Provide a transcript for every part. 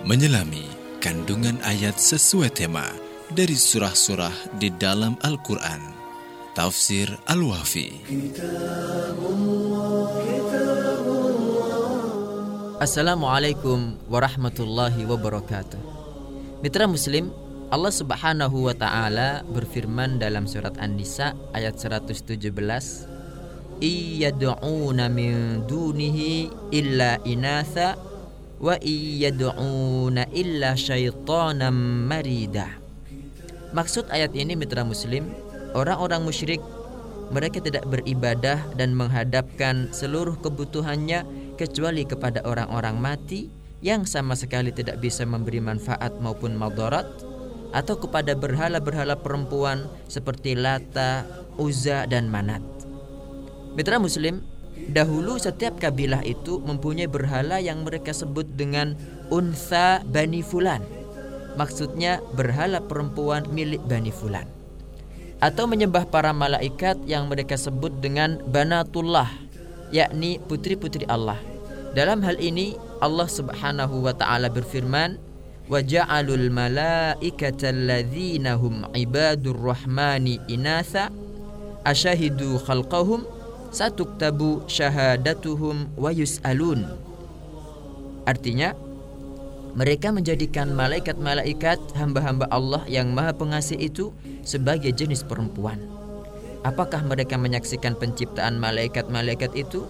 menyelami kandungan ayat sesuai tema dari surah-surah di dalam Al-Quran. Tafsir Al-Wafi. Assalamualaikum warahmatullahi wabarakatuh. Mitra Muslim, Allah Subhanahu wa taala berfirman dalam surat An-Nisa ayat 117, "Iyad'una min dunihi illa inatha wa iyad'una illa syaitanan marida." Maksud ayat ini mitra muslim, orang-orang musyrik mereka tidak beribadah dan menghadapkan seluruh kebutuhannya kecuali kepada orang-orang mati yang sama sekali tidak bisa memberi manfaat maupun madarat atau kepada berhala-berhala perempuan seperti Lata, Uzza dan Manat. Mitra Muslim, dahulu setiap kabilah itu mempunyai berhala yang mereka sebut dengan Unsa Bani Fulan. Maksudnya berhala perempuan milik Bani Fulan. Atau menyembah para malaikat yang mereka sebut dengan Banatullah, yakni putri-putri Allah. Dalam hal ini Allah Subhanahu wa taala berfirman, "Wa ja'alul malaikata alladzina hum ibadur rahmani inatha khalqahum satuktabu syahadatuhum wa yus'alun." Artinya, mereka menjadikan malaikat-malaikat hamba-hamba Allah yang Maha Pengasih itu sebagai jenis perempuan. Apakah mereka menyaksikan penciptaan malaikat-malaikat itu?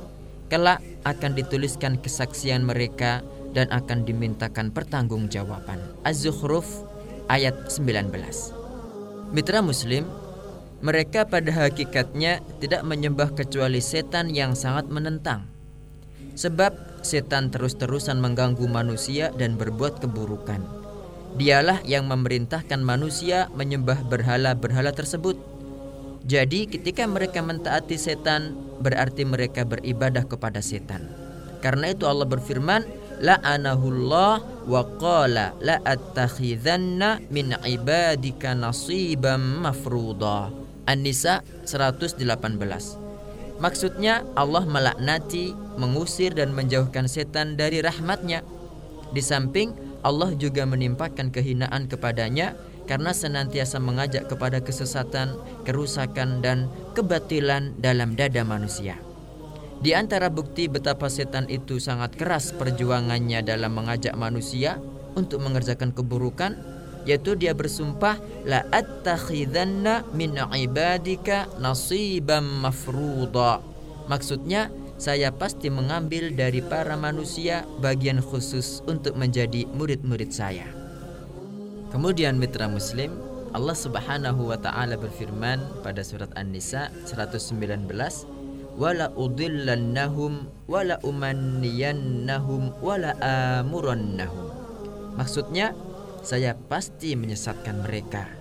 kelak akan dituliskan kesaksian mereka dan akan dimintakan pertanggungjawaban. Az-Zukhruf ayat 19. Mitra Muslim, mereka pada hakikatnya tidak menyembah kecuali setan yang sangat menentang. Sebab setan terus-terusan mengganggu manusia dan berbuat keburukan. Dialah yang memerintahkan manusia menyembah berhala-berhala tersebut. Jadi ketika mereka mentaati setan berarti mereka beribadah kepada setan. Karena itu Allah berfirman, la'anahullah wa qala la attakhidhanna min ibadika nasiban mafruḍa. An-Nisa 118. Maksudnya Allah melaknati, mengusir dan menjauhkan setan dari rahmatnya. Di samping Allah juga menimpakan kehinaan kepadanya karena senantiasa mengajak kepada kesesatan, kerusakan dan kebatilan dalam dada manusia. Di antara bukti betapa setan itu sangat keras perjuangannya dalam mengajak manusia untuk mengerjakan keburukan yaitu dia bersumpah la attakhidanna min ibadika nasiban mafruḍa. Maksudnya saya pasti mengambil dari para manusia bagian khusus untuk menjadi murid-murid saya. Kemudian mitra muslim Allah Subhanahu wa taala berfirman pada surat An-Nisa 119 wala udillannahum wala umanniyannahum wala amurannahum Maksudnya saya pasti menyesatkan mereka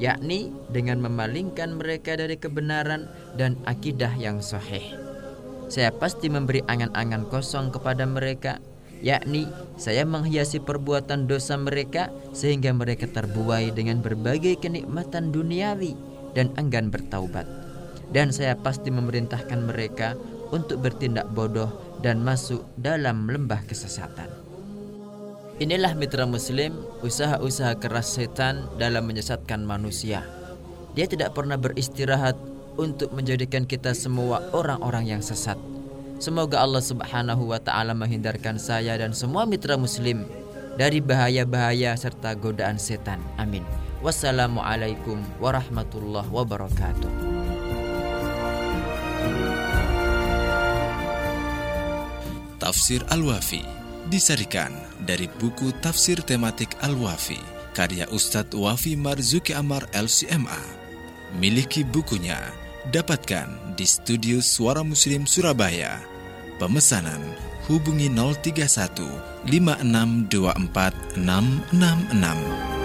yakni dengan memalingkan mereka dari kebenaran dan akidah yang sahih. Saya pasti memberi angan-angan kosong kepada mereka yakni saya menghiasi perbuatan dosa mereka sehingga mereka terbuai dengan berbagai kenikmatan duniawi dan enggan bertaubat. Dan saya pasti memerintahkan mereka untuk bertindak bodoh dan masuk dalam lembah kesesatan. Inilah mitra muslim usaha-usaha keras setan dalam menyesatkan manusia. Dia tidak pernah beristirahat untuk menjadikan kita semua orang-orang yang sesat Semoga Allah Subhanahu wa taala menghindarkan saya dan semua mitra muslim dari bahaya-bahaya serta godaan setan. Amin. Wassalamualaikum warahmatullahi wabarakatuh. Tafsir Al-Wafi disarikan dari buku Tafsir Tematik Al-Wafi karya Ustadz Wafi Marzuki Amar LCMA. Miliki bukunya, dapatkan di studio Suara Muslim Surabaya Pemesanan hubungi 031 5624 666.